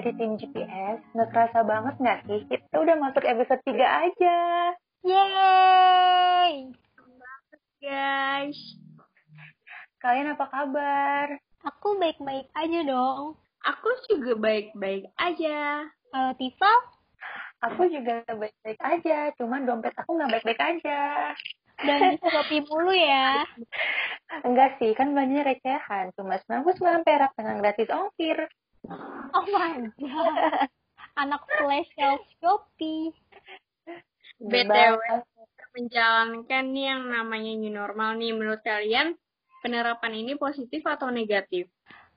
dari tim GPS, nggak kerasa banget nggak sih? Kita udah masuk episode 3 aja. Yeay! guys. Kalian apa kabar? Aku baik-baik aja dong. Aku juga baik-baik aja. Kalau Tifa? Aku juga baik-baik aja, cuman dompet aku nggak baik-baik aja. Dan bisa kopi mulu ya. Enggak sih, kan belanjanya recehan. Cuma 99 perak dengan gratis ongkir. Oh my god. Anak flash sales Shopee. BTW, menjalankan nih yang namanya new normal nih. Menurut kalian, penerapan ini positif atau negatif?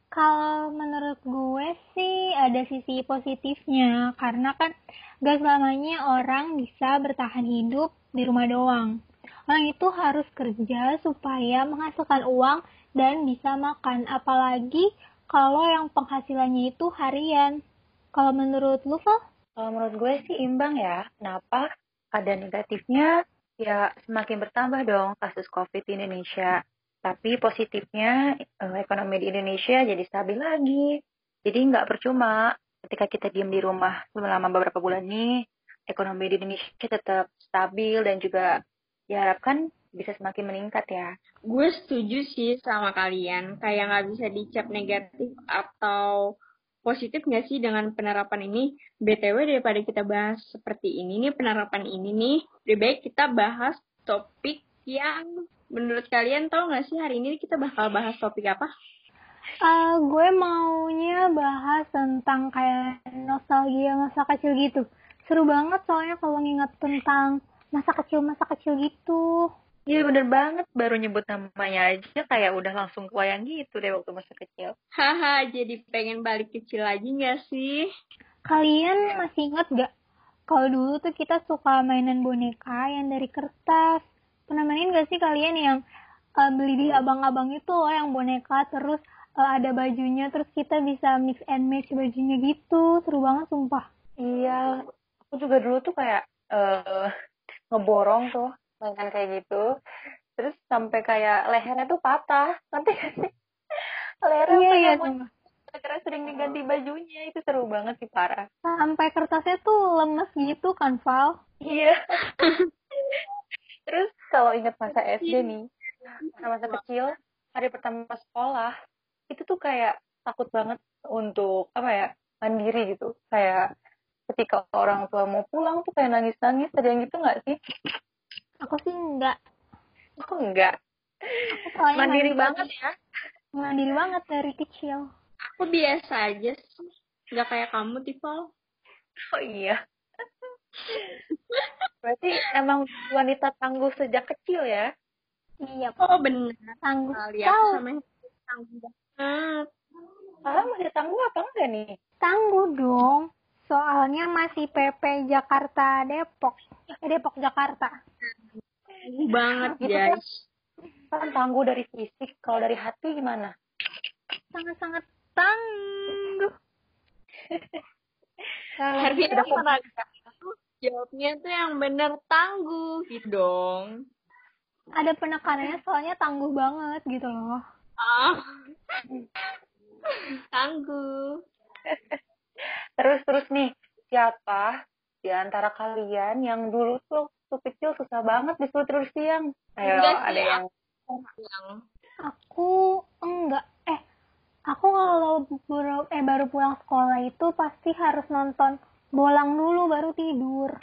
Kalau menurut gue sih ada sisi positifnya karena kan gak selamanya orang bisa bertahan hidup di rumah doang. Orang itu harus kerja supaya menghasilkan uang dan bisa makan. Apalagi kalau yang penghasilannya itu harian. Kalau menurut lu, Val? Kalau menurut gue sih imbang ya. Kenapa? Ada negatifnya, ya semakin bertambah dong kasus COVID di Indonesia. Tapi positifnya, eh, ekonomi di Indonesia jadi stabil lagi. Jadi nggak percuma ketika kita diam di rumah selama beberapa bulan ini, ekonomi di Indonesia tetap stabil dan juga diharapkan bisa semakin meningkat ya. Gue setuju sih sama kalian. Kayak nggak bisa dicap negatif atau positif nggak sih dengan penerapan ini? BTW daripada kita bahas seperti ini nih, penerapan ini nih, lebih baik kita bahas topik yang menurut kalian tau nggak sih hari ini kita bakal bahas topik apa? Uh, gue maunya bahas tentang kayak nostalgia masa kecil gitu. Seru banget soalnya kalau nginget tentang masa kecil-masa kecil gitu. Iya bener banget, baru nyebut namanya aja kayak udah langsung kebayang gitu deh waktu masa kecil. Haha, jadi pengen balik kecil lagi nggak sih? Kalian masih inget gak? Kalau dulu tuh kita suka mainan boneka yang dari kertas. Pernah mainin gak sih kalian yang uh, beli di abang-abang itu loh yang boneka terus uh, ada bajunya terus kita bisa mix and match bajunya gitu. Seru banget sumpah. Iya, aku juga dulu tuh kayak uh, ngeborong tuh mainan kayak gitu. Terus sampai kayak lehernya tuh patah. Nanti lehernya iya, iya, karena sering diganti bajunya. Itu seru banget sih parah. Sampai kertasnya tuh lemes gitu kan Val? Iya. Terus kalau ingat masa SD nih masa masa kecil hari pertama sekolah itu tuh kayak takut banget untuk apa ya mandiri gitu. Kayak ketika orang tua mau pulang tuh kayak nangis-nangis. Ada yang gitu nggak sih aku sih enggak. Aku enggak. Aku mandiri banget ya. Mandiri banget dari kecil. Aku biasa aja sih. Nggak kayak kamu Tifal oh iya. Berarti emang wanita tangguh sejak kecil ya? Iya oh benar tangguh lihat sama tangguh banget. Salah masih tangguh apa enggak nih? Tangguh dong. Soalnya masih PP Jakarta Depok. Eh, Depok Jakarta tangguh banget gitu guys. Kan tangguh dari fisik kalau dari hati gimana? Sangat-sangat tangguh. Harvey udah pernah jawabnya tuh yang bener tangguh gitu dong. Ada penekanannya soalnya tangguh banget gitu loh. Ah. Tangguh. Terus terus nih siapa di antara kalian yang dulu tuh waktu kecil susah banget disuruh terus siang. Ayo Enggak sih, ada yang yang aku enggak. Eh aku kalau baru eh baru pulang sekolah itu pasti harus nonton bolang dulu baru tidur.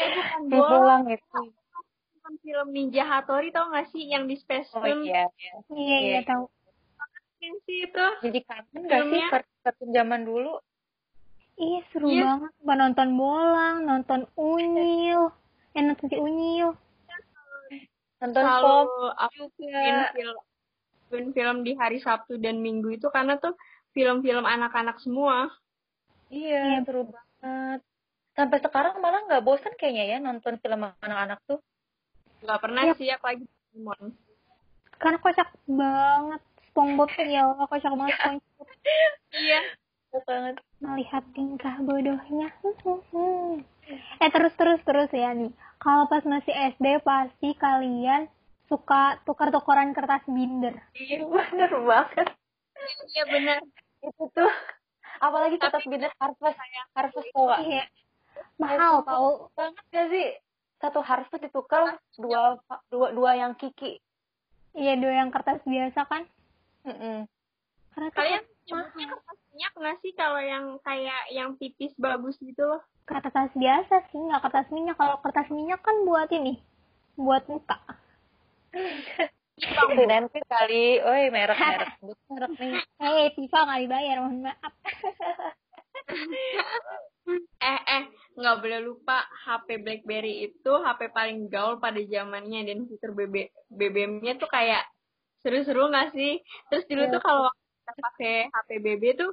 Eh bukan di bolang. Itu. Nonton film Ninja Hattori tau gak sih yang di Space oh iya iya. Iya iya tahu yang sih itu jadi kangen gak sih kartun zaman dulu iya seru Iya. banget. Bah, nonton bolang nonton unyil. Eh nonton si unyil. Nonton selalu pop bikin film film di hari Sabtu dan Minggu itu karena tuh film-film anak-anak semua. Iya seru banget. Sampai sekarang malah nggak bosan kayaknya ya nonton film anak-anak tuh. Nggak pernah Yap. sih apalagi Pokemon. Karena kocak banget. SpongeBob ya Allah kocak banget SpongeBob. Iya banget melihat tingkah bodohnya eh terus terus terus ya nih kalau pas masih SD pasti kalian suka tukar-tukaran kertas binder iya bener banget iya benar itu tuh apalagi kertas binder harvest harvest tua Iya. Mahal tau. banget gak sih satu harvest ditukar dua dua dua yang kiki Iya, dua yang kertas biasa kan. Mm-mm. Karena tuh Kalian. Nyebutnya kertas minyak nggak sih kalau yang kayak yang tipis bagus gitu loh? kertas biasa sih, nggak kertas minyak. Kalau kertas minyak kan buat ini, buat muka. Sinensi kali, oi merek merek nih. Eh, Tifa nggak dibayar, mohon maaf. Eh eh nggak boleh lupa HP BlackBerry itu HP paling gaul pada zamannya dan fitur BB BBM-nya tuh kayak seru-seru nggak sih? Terus dulu Iya. tuh kalau kita pakai HP BB tuh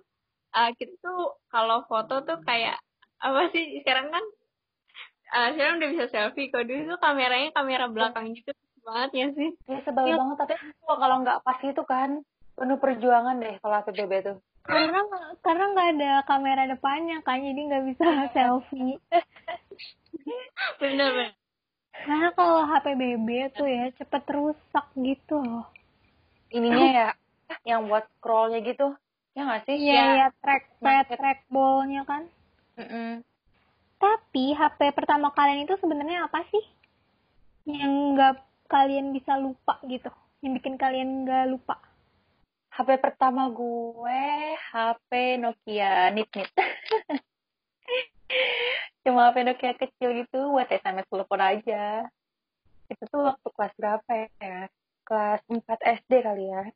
eh, kita tuh kalau foto tuh kayak apa sih sekarang kan eh, sekarang udah bisa selfie kalau dulu tuh kameranya kamera belakang gitu banget ya sih Ya sebel banget tapi kalau nggak pas itu kan penuh perjuangan deh kalau PBB tuh. karena karena nggak ada kamera depannya kan, jadi nggak bisa selfie. bener bener Karena kalau HP BB tuh ya cepet rusak gitu loh. Ininya ya yang buat scrollnya gitu. Ya nggak sih? Iya, iya, track, track, trackballnya kan. Mm-mm. Tapi HP pertama kalian itu sebenarnya apa sih? Yang nggak kalian bisa lupa gitu. Yang bikin kalian nggak lupa. HP pertama gue HP Nokia nit nit. Cuma HP Nokia kecil gitu buat SMS telepon aja. Itu tuh waktu kelas berapa ya? Kelas 4 SD kali ya.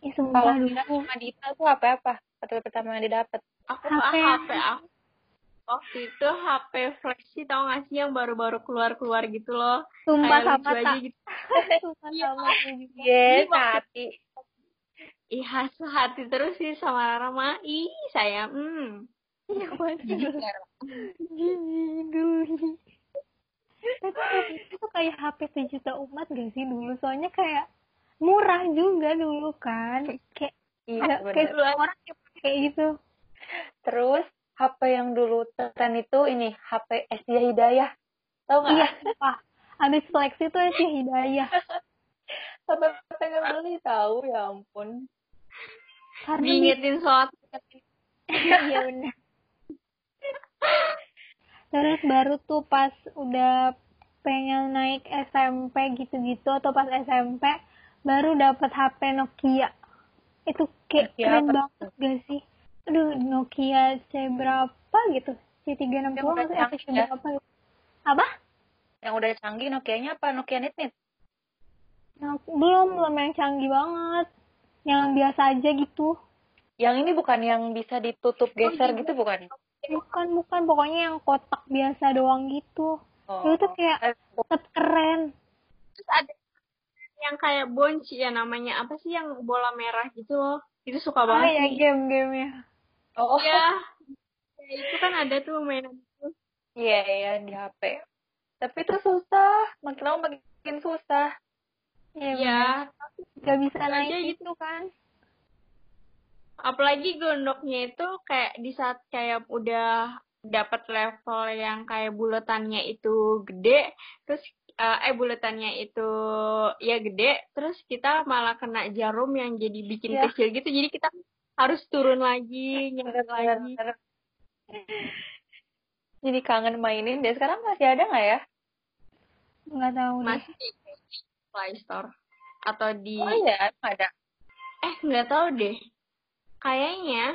Ya sumpah Kalau. Dina sama Dita tuh HP apa? HP pertama yang didapat. aku HP mah yang- HP aku waktu itu HP flexi tau gak sih yang baru-baru keluar-keluar gitu loh Sumpah kayak sama lucu aja tak. gitu Sumpah sama aku juga. Yes, waktu- hati. ih hasil hati terus sih sama Rara mah ih saya hmm Iya. Gini dulu. Tapi itu kayak HP sejuta umat gak sih dulu? Soalnya kayak murah juga dulu kan. Kayak Iya, kayak semua orang yang kayak gitu. Terus HP yang dulu tren itu ini HP Esdia Hidayah. Tahu nggak? Iya, sumpah. Habis seleksi tuh si Hidayah. Sampai pengen beli tahu ya ampun. Karena diingetin sholat Iya benar. Terus baru tuh pas udah pengen naik SMP gitu-gitu atau pas SMP baru dapat HP Nokia. Itu kayak Nokia keren apa banget gak sih? Aduh, Nokia C berapa gitu? C360 Yang udah atau apa C ya? berapa gitu. Apa? Yang udah canggih Nokia-nya apa? Nokia Nit Nit. Nah, belum, belum yang canggih banget. Yang biasa aja gitu. Yang ini bukan yang bisa ditutup geser gitu bukan? Bukan, bukan. Pokoknya yang kotak biasa doang gitu. Oh. Itu tuh kayak tetep keren. terus ada yang kayak bonci ya namanya apa sih yang bola merah gitu loh itu suka Oh banget ya sih game-gamenya. Oh, ya Ya, itu kan ada tuh mainan itu iya iya di HP. Tapi itu susah, makin lama makin susah. Iya. ya Gak bisa Aja naik gitu kan. apalagi gondoknya itu kayak di saat kayak udah dapat level yang kayak buletannya itu gede terus eh, eh buletannya itu ya gede terus kita malah kena jarum yang jadi bikin Iya. kecil gitu jadi kita harus turun lagi nyampe lagi Bener-bener. Jadi kangen mainin deh. Sekarang masih ada nggak ya? Nggak tahu deh. masih di Play Store atau di Oh iya, ada. eh nggak tahu deh kayaknya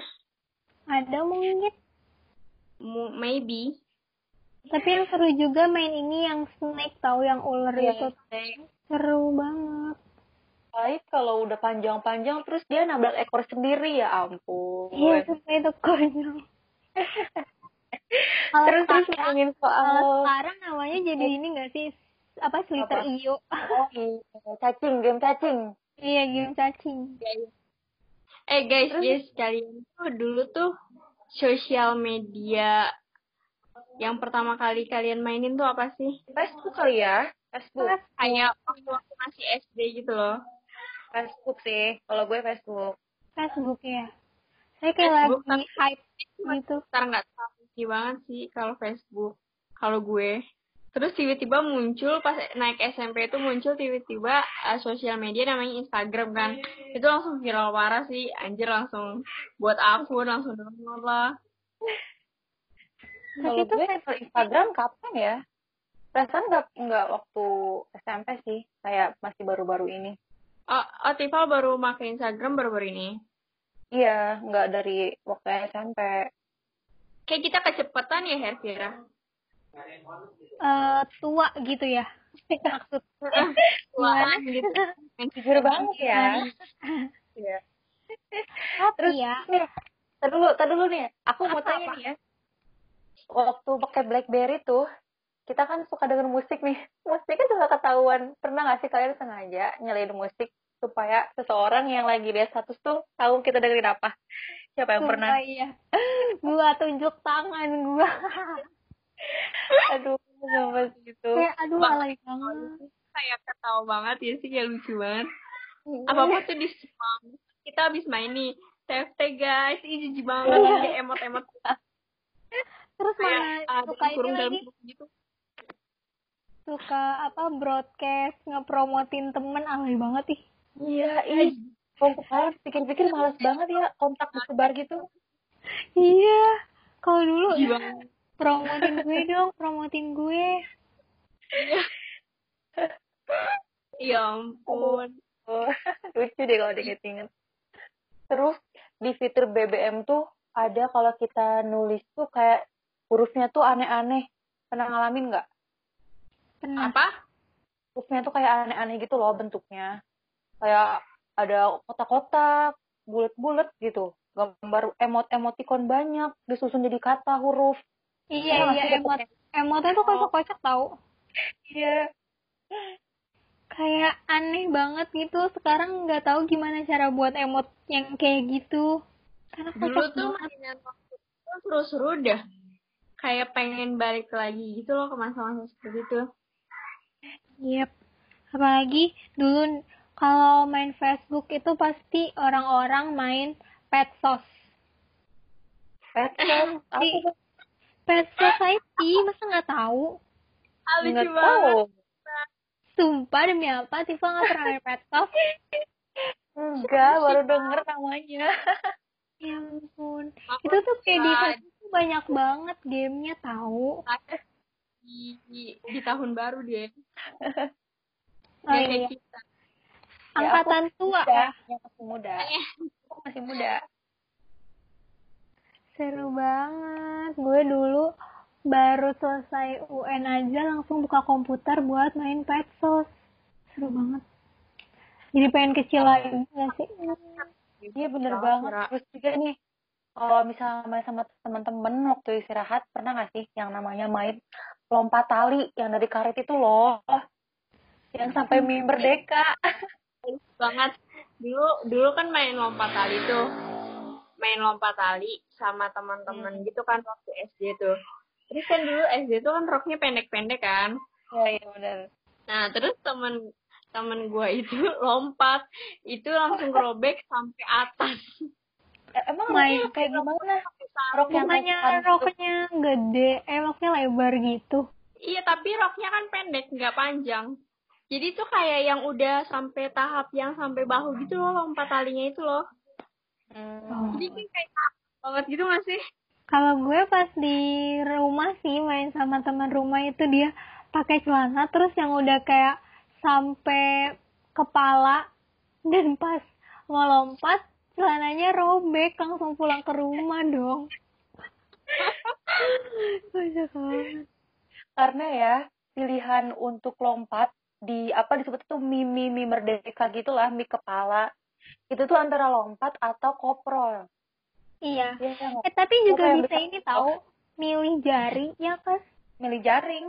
Ada mungkin. mu- maybe Tapi yang seru juga main ini yang snake tahu yang ular Iya, itu. Seru banget. Baik kalau udah panjang-panjang terus dia nabrak ekor sendiri ya ampun. Iya, sumpah itu konyol. Kalau terus terus ngomongin Kalau soal sekarang namanya jadi ini nggak sih? Apa Twitter Apa? iyo? oh, iya, cacing, game cacing. iya, game cacing. Eh guys, guys, kalian tuh dulu tuh sosial media yang pertama kali kalian mainin tuh apa sih? Facebook kali ya? Facebook. Kayak waktu aku masih SD gitu loh. Facebook sih. Kalau gue Facebook. Facebook ya. Saya kayak Facebook, lagi hype gitu. Ntar nggak tahu sih banget sih kalau Facebook. Kalau gue, terus tiba-tiba muncul pas naik SMP itu muncul tiba-tiba uh, sosial media namanya Instagram kan itu langsung viral parah sih anjir langsung buat akun langsung download lah Kalau gue Instagram kapan ya? Perasaan nggak nggak waktu SMP sih, kayak masih baru-baru ini. Oh, oh Tifa baru pakai Instagram baru-baru ini? Iya, nggak dari waktu SMP. Kayak kita kecepatan ya, Hervira? Uh, tua gitu ya maksud tua gitu jujur banget ya Iya. Terus ya. Nih, tadi dulu, tadi dulu nih. Aku mau tanya nih ya. Waktu pakai BlackBerry tuh, kita kan suka denger musik nih. Musik kan suka ketahuan. Pernah gak sih kalian sengaja nyalain musik supaya seseorang yang lagi lihat status tuh tahu kita dengerin apa? Siapa yang Sumpah, pernah? Iya. Gua tunjuk tangan gua. Aduh, sama gitu. Kayak aduh alay banget. kayak ketawa banget ya sih kayak lucu banget apa apa tuh di spam kita habis main nih TFT guys ini jijik banget kayak emot-emot Terus kayak mana ada suka dalam lagi gitu suka apa broadcast ngepromotin temen alay banget ih. Iya, ih. Sekarang pikir-pikir males banget ya kontak disebar gitu. Iya. Kalau dulu banget promotin gue dong, promotin gue. ya ampun Oh, lucu deh kalau diinget-inget. Terus di fitur BBM tuh ada kalau kita nulis tuh kayak hurufnya tuh aneh-aneh. Pernah ngalamin nggak? Pernah. apa Hurufnya tuh kayak aneh-aneh gitu loh bentuknya. Kayak ada kotak-kotak, bulat-bulat gitu. Gambar emot-emotikon banyak, disusun jadi kata huruf. Iya, iya, emot dapet emotnya tuh kocak-kocak tau. Iya. Kayak aneh banget gitu. Sekarang nggak tahu gimana cara buat emot yang kayak gitu. Karena dulu kocak tuh mainan waktu itu seru-seru dah kayak pengen balik lagi gitu loh ke masa-masa seperti itu Yep. Apalagi dulu kalau main Facebook itu pasti orang-orang main pet sauce. Pet shop, apa? Pet Society, masa nggak tahu? ah, lucu Nggak banget tahu. Sumpah demi apa, Tifa nggak pernah main pet sauce? Enggak, baru denger namanya. Ya ampun. Aku Itu tuh kayak di banyak banget gamenya tahu. di, di, di tahun baru deh Oh iya, kayak kita Ya, angkatan tua Muda, ya. masih muda. Aku masih muda. Seru banget. Gue dulu baru selesai UN aja langsung buka komputer buat main pet sauce. Seru banget. Jadi pengen kecil lagi nggak sih? Iya bener Kira-kira. banget. Terus juga nih, kalau misalnya main sama teman-teman waktu istirahat, pernah nggak sih yang namanya main lompat tali yang dari karet itu loh? Yang sampai mie merdeka. banget. Dulu dulu kan main lompat tali tuh. Main lompat tali sama teman-teman gitu kan waktu SD tuh. Terus kan dulu SD tuh kan roknya pendek-pendek kan. Iya, iya bener. nah terus temen temen gua itu lompat. Itu langsung robek sampai atas Emang Main. roknya kayak gimana? Rok yang Bukannya gitu. roknya gede, eh roknya lebar gitu. iya tapi roknya kan pendek nggak panjang jadi tuh kayak yang udah sampai tahap yang sampai bahu gitu loh lompat talinya itu loh Hmm. Oh. jadi kayak banget gitu gak sih Kalau gue pas di rumah sih main sama teman rumah itu dia pakai celana terus yang udah kayak sampai kepala dan pas mau lompat celananya robek langsung pulang ke rumah dong. Karena ya, pilihan untuk lompat di apa disebut itu mie mie merdeka gitulah mie kepala itu tuh antara lompat atau koprol Iya. ya kan? Eh tapi juga Kayak bisa bisa- ini tahu milih jari ya kan? milih jaring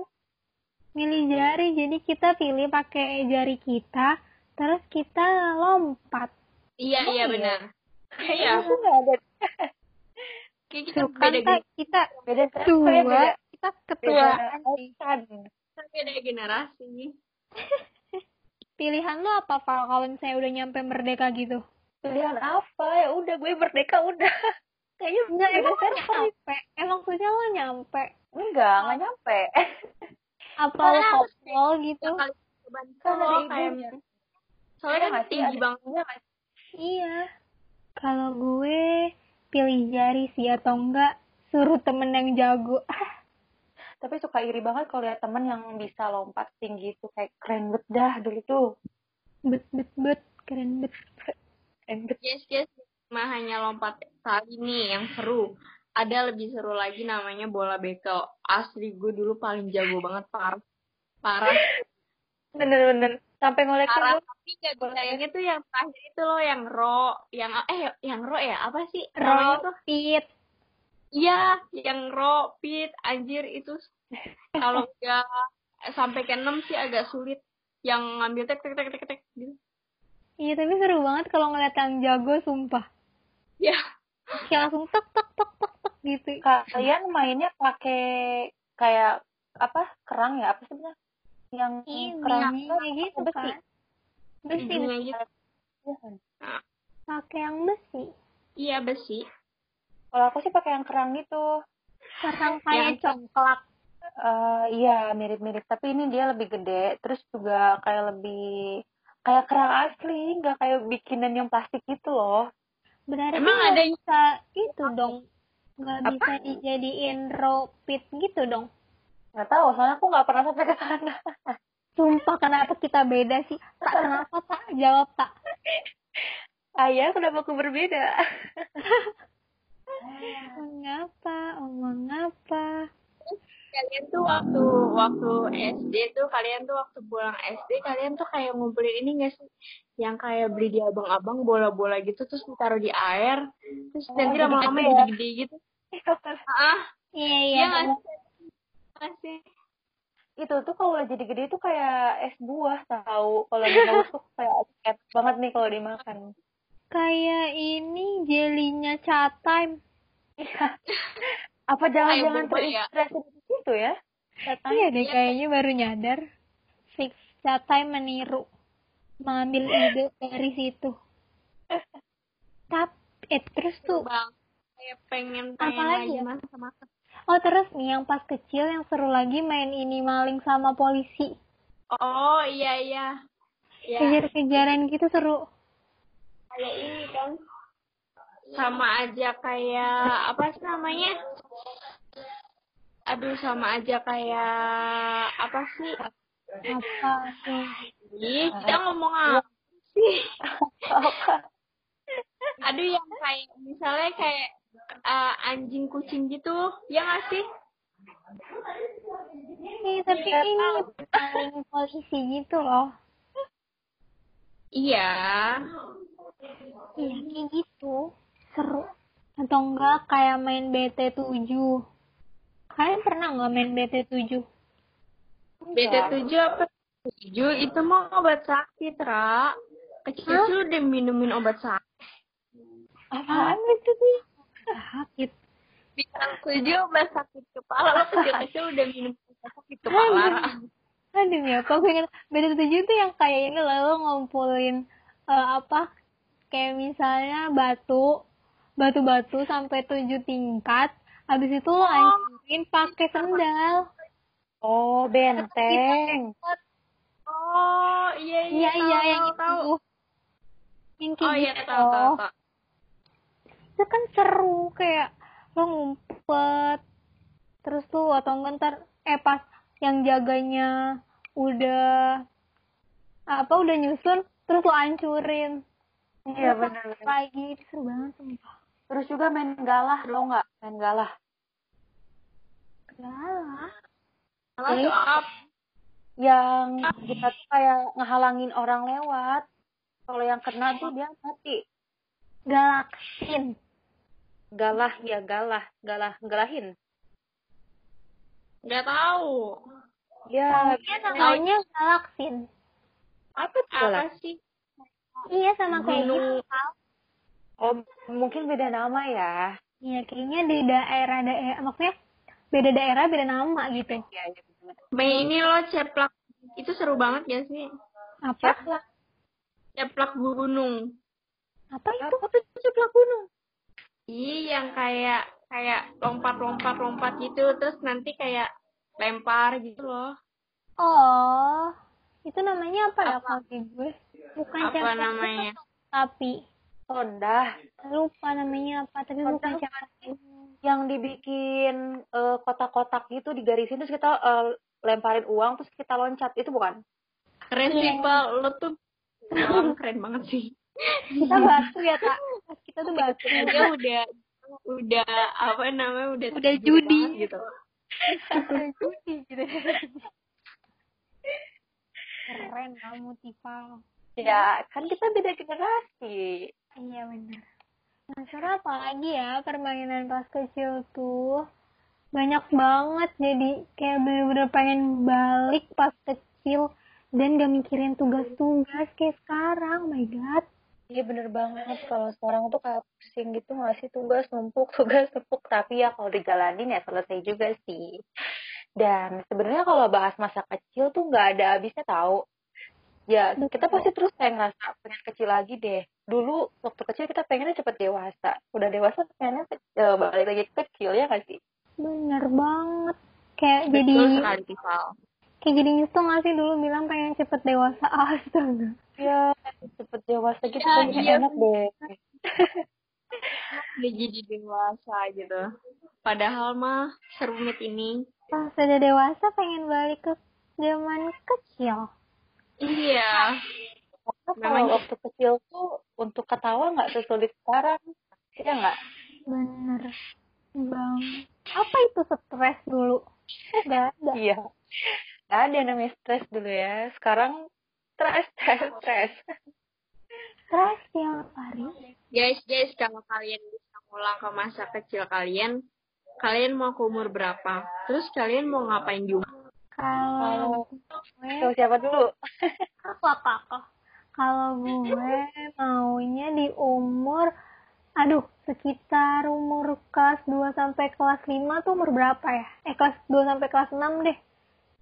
Milih jari jadi kita pilih pakai jari kita terus kita lompat. iya Oh, iya iya? benar iya. itu nggak ada. Kayak kita Tuh kan beda Kak, kita beda tua, beda kita ketuaan sih. kan beda generasi. Pilihan lo apa Val kalau misalnya udah nyampe merdeka gitu? pilihan apa? Ya udah gue merdeka udah. Kayaknya Enggak, emang lo siapa nyampe. Emang maksudnya lo nyampe. enggak nggak nyampe. Apa harus koplo gitu? Kan ada cowok ibunya. soalnya Iya kan tinggi Ada banget. Iya kalau gue pilih jari sih atau enggak suruh temen yang jago Tapi suka iri banget kalau lihat temen yang bisa lompat tinggi itu kayak keren banget dah dulu tuh. bet bet bet keren bet Keren banget. Yes, yes. Cuma hanya lompat kali nih yang seru. Ada lebih seru lagi namanya bola bekel. Asli gue dulu paling jago banget parah. Parah. Bener-bener. Sampai ngoleksi Parah. lu. Tapi gak bilangnya tuh yang terakhir itu loh yang ro. Yang eh yang ro ya apa sih? Namanya tuh ropit Iya, yang ro, pit, anjir itu kalau udah sampai ke 6 sih agak sulit. Yang ngambil tek tek tek tek tek gitu. iya tapi seru banget kalau ngeliat yang jago sumpah Ya. kayak langsung tek tek tek tek tek gitu Kalian mainnya pakai kayak apa? Kerang ya? Apa sebenarnya? Yang Iya, kerang kayak gitu besi. kan. Besi, besi. gitu. Iya kan? pakai yang besi. Iya besi. Kalau aku sih pakai yang kerang gitu. Sekarang kayak Yang- coklat. Eh iya mirip-mirip tapi ini dia lebih gede terus juga kayak lebih kayak kerang asli nggak kayak bikinan yang plastik gitu loh Berarti Emang ada yang- bisa itu dong. Nggak bisa dijadiin ropit gitu dong. Nggak tahu soalnya aku nggak pernah sampai ke sana Sumpah kenapa kita beda sih? Tak kenapa tak jawab tak. ayah kenapa aku berbeda Mengapa? Omong apa? Kalian tuh waktu waktu SD tuh kalian tuh waktu pulang SD kalian tuh kayak ngumpulin ini gak sih? Yang kayak beli di abang-abang bola-bola gitu terus ditaruh di air terus nanti jadi lama-lama gede ya? gede-gede gitu. Ah, Iya iya iya. Sih? Itu tuh kalau udah jadi gede itu kayak es buah tahu kalau mau tuh kayak enak banget nih kalau dimakan Kayak ini jelinya chat time. Iya. apa jangan-jangan ya. terinspirasi dari situ ya. Iya deh kayaknya baru nyadar. Fix chat time meniru. Mengambil ide dari situ. Tapi eh terus tuh Bang, kayak pengen Apa pengen lagi ya? Oh terus nih yang pas kecil yang seru lagi main ini maling sama polisi. Oh iya iya. Ya, Kejar-kejaran gitu seru. kayak ini kan. Sama aja kayak apa sih namanya? Aduh sama aja kayak apa sih? Apa tuh? Ih, kita ngomong apa sih? apa Aduh yang kayak misalnya kayak eh, anjing kucing gitu, ya nggak sih? Ih, tapi ini maling polisi gitu loh. Iya. Iya kayak gitu. Seru. Atau enggak kayak main BT7. Kalian pernah nggak main BT7? BT7 apa? 7 itu mau obat sakit, Ra. Kecil-kecil udah minumin obat sakit. apaan itu sih? Sakit. Bintang 7 obat sakit kepala. Lo kecil-kecil udah minum obat sakit kepala. Aduh ya, kok gue ingat BT7 itu yang kayak ini loh, lo ngumpulin eh, apa? Kayak misalnya batu, batu-batu sampai tujuh tingkat. Habis itu lo hancurin pakai sendal. oh benteng Oh, iya Iya iya. iya tahu, yang tahu, itu. Oh iya, tahu, tahu, tahu. Itu kan seru kayak lo ngumpet. Terus tuh atau enggak ntar eh pas yang jaganya udah apa udah nyusun terus lo hancurin. iya benar-benar Lagi itu seru banget sumpah. terus juga main galah lo nggak main galah Galah. Tuh apa? yang kita tuh kayak ngehalangin orang lewat kalau yang kena tuh dia mati Galaksin. Galah ya galah galah galahin Nggak tahu. ya namanya galaksin. apa tuh galah Apa sih? Iya sama kayak Gunung. gitu. oh mungkin beda nama ya Iya kayaknya di daerah daerah maksudnya beda daerah beda nama gitu. iya bener. Main ini lo ceplak. Itu seru banget gak sih? Apa? Ceplak gunung. Apa itu? apa tuh ceplak gunung Iya, yang kayak kayak lompat-lompat-lompat gitu, terus nanti kayak lempar gitu loh. Oh, itu namanya apa, ya kalau di gue? Bukan Apa siapa namanya? tapi Sonda lupa namanya apa, tapi Sonda bukan sih. yang dibikin eh, kotak-kotak gitu digarisin terus kita eh, lemparin uang terus kita loncat itu bukan? Keren sih, Iya. Pak. Lo tuh keren banget sih. kita batu ya Pas kita tuh batu Dia udah udah apa namanya udah Udah judi. banget gitu. Udah judi gitu. Keren kamu Tifa. Ya kan kita beda generasi. iya benar nah sekarang apa lagi ya? Permainan pas kecil tuh banyak banget. Jadi kayak bener-bener pengen balik pas kecil dan gak mikirin tugas-tugas kayak sekarang. Oh my god Iya bener banget. Kalau sekarang tuh kayak pusing gitu ngasih tugas numpuk tugas numpuk tapi ya kalau dijalanin ya selesai juga sih. Dan sebenarnya kalau bahas masa kecil tuh nggak ada habisnya tahu ya kita pasti terus kayak ngerasa pengen kecil lagi deh. Dulu waktu kecil kita pengennya cepet dewasa. Udah dewasa pengennya eh, balik lagi ke kecil ya nggak sih? Bener banget. Kayak jadi Betul sekali, Tival. Kayak jadi nyesel gak sih? Dulu bilang pengen cepet dewasa. Astaga. Ya cepet dewasa gitu. Ya, kayaknya iya, enak deh. Udah jadi dewasa gitu. Padahal mah serumit ini. pas udah dewasa pengen balik ke zaman kecil. Iya. Namanya- waktu kecil tuh untuk ketawa nggak sesulit sekarang. Ya nggak? Bener. Bang. Apa itu stres dulu? Oh gak ada. Iya. Ada yang namanya stres dulu ya. Sekarang stres, stres, stres. stres tiap hari Guys, guys, kalau kalian bisa ngulang ke masa kecil kalian, kalian mau ke umur berapa? Terus kalian mau ngapain juga? kalau gue Tuh, siapa dulu? apa kakak kalau gue maunya di umur aduh sekitar umur kelas 2 sampai kelas 5 tuh umur berapa ya eh kelas 2 sampai kelas 6 deh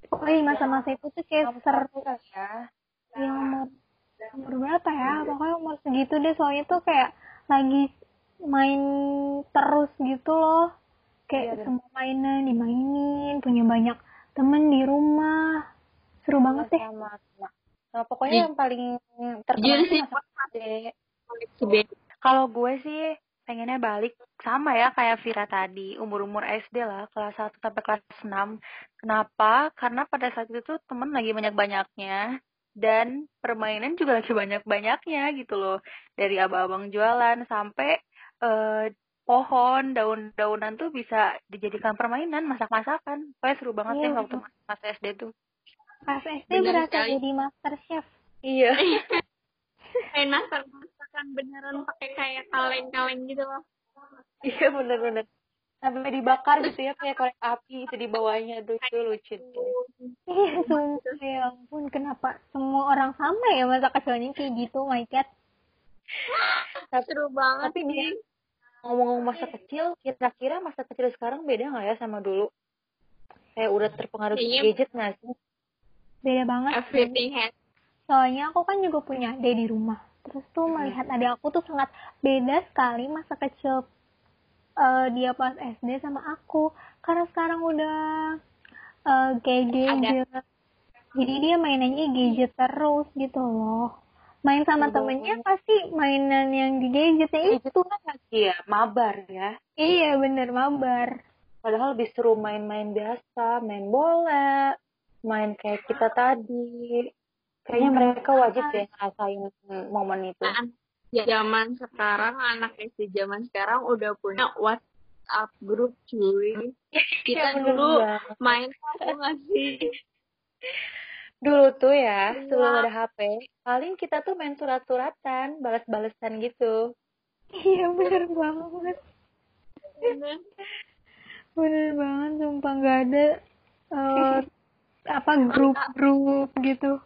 pokoknya di masa-masa itu tuh kayak seru. ya. ya umur umur berapa ya? Pokoknya umur segitu deh. Soalnya tuh kayak lagi main terus gitu loh. Kayak Iya, semua mainan dimainin punya banyak temen di rumah. Seru banget deh. Sama, sama. Nah, pokoknya yang paling terkenal Jujur itu sih, masa kecil. Sebe- Kalau gue sih pengennya balik sama ya kayak Vira tadi, umur-umur SD lah, kelas 1 sampai kelas 6. Kenapa? Karena pada saat itu tuh temen lagi banyak-banyaknya dan permainan juga lagi banyak-banyaknya gitu loh. Dari abang-abang jualan sampai eh, pohon, daun-daunan tuh bisa dijadikan permainan, masak-masakan. Pokoknya seru banget Iya, ya waktu masa SD tuh. pas SD Bener berasa sekali. jadi master chef Iya. Enak kan masakan beneran pakai kayak kaleng-kaleng gitu loh. Iya bener-bener. Sampai dibakar gitu ya kayak korek api itu di bawahnya tuh itu lucu. iya sumpah ya ampun kenapa semua orang sama ya masa kecilnya kayak gitu my god Seru banget. Tapi nih ngomong-ngomong masa kecil, kira-kira masa kecil sekarang beda nggak ya sama dulu? Kayak udah terpengaruh Kayaknya- gadget nggak sih? beda banget. Everything has soalnya aku kan juga punya adik di rumah terus tuh melihat adik aku tuh sangat beda sekali masa kecil eh, dia pas SD sama aku. Karena sekarang udah eh, kayak gadget jadi dia mainannya gadget terus gitu loh. Main sama Betul. temennya pasti mainan yang di gadgetnya Gadget itu? kan lagi ya, mabar ya. iya bener mabar. Padahal lebih seru main-main biasa, main bola, main kayak kita tadi. Kayaknya mereka wajib deh ngerasain momen itu. Nah, zaman sekarang anak SD zaman sekarang udah punya WhatsApp grup cuy. Kita Iya, bener dulu banget. main apa nggak sih? Dulu tuh ya, Iya. sebelum ada HP, paling kita tuh main surat-suratan, balas-balesan gitu. iya bener banget bener banget sumpah nggak ada eh, apa grup-grup gitu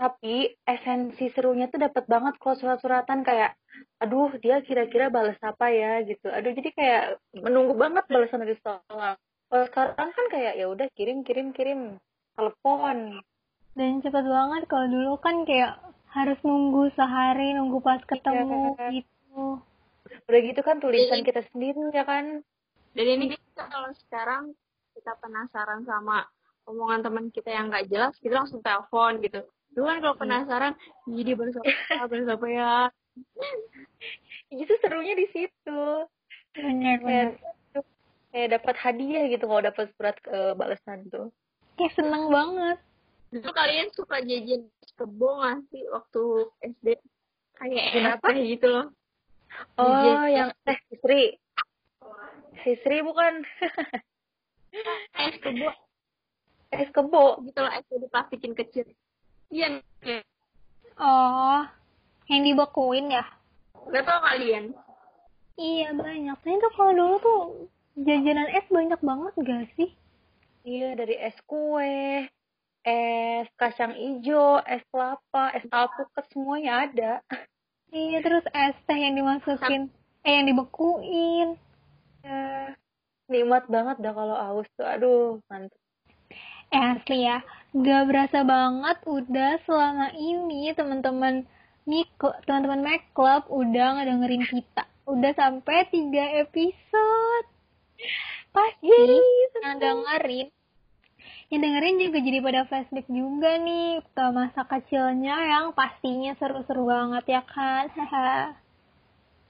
Tapi esensi serunya tuh dapat banget kalau surat-suratan kayak, aduh dia kira-kira balas apa ya gitu. Aduh jadi kayak menunggu banget balasan dari sekolah. Kalau sekarang kan kayak ya udah kirim kirim kirim telepon. dan cepet banget kalau dulu kan kayak harus nunggu sehari nunggu pas ketemu Iya. gitu Udah gitu kan tulisan kita sendiri ya kan. Dan ini kita kalau sekarang kita penasaran sama omongan teman kita yang nggak jelas kita langsung telepon gitu Dulu kan kalau penasaran jadi baru apa baru apa ya itu serunya di situ benar benar kayak dapat hadiah gitu kalau dapat surat ke balasan tuh kayak seneng banget Dulu kalian suka jajan kebo nggak sih waktu SD? Kayak Kenapa? gitu loh. oh Jajan. yang teh Sri Sri bukan Es kebo es kebo gitu loh, es di plastikin kecil. Iya, oh yang dibekuin ya? Gak tau kalian. iya banyak. Ternyata kalau dulu tuh jajanan es banyak banget gak sih? Iya dari es kue es kacang ijo es kelapa es alpukat semuanya ada. Iya terus es teh yang dimasukin eh yang dibekuin. Ya nikmat banget dah kalau aus tuh. Aduh mantep Eh asli ya, gak berasa banget udah selama ini teman-teman Miko, teman-teman Mac Club udah ngedengerin kita. Udah sampai tiga episode. Pasti yang dengerin. Yang dengerin juga jadi pada flashback juga nih ke masa kecilnya yang pastinya seru-seru banget ya kan. Haha.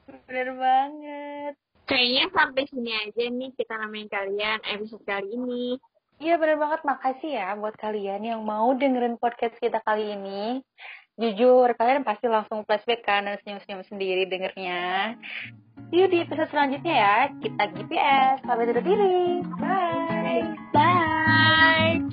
bener banget Kayaknya sampai sini aja nih kita namain kalian episode kali ini. Iya bener banget, makasih ya buat kalian yang mau dengerin podcast kita kali ini. Jujur, kalian pasti langsung flashback kan dan senyum-senyum sendiri dengernya. See you di episode selanjutnya ya. Kita GPS, sampai undur diri. Bye. Bye.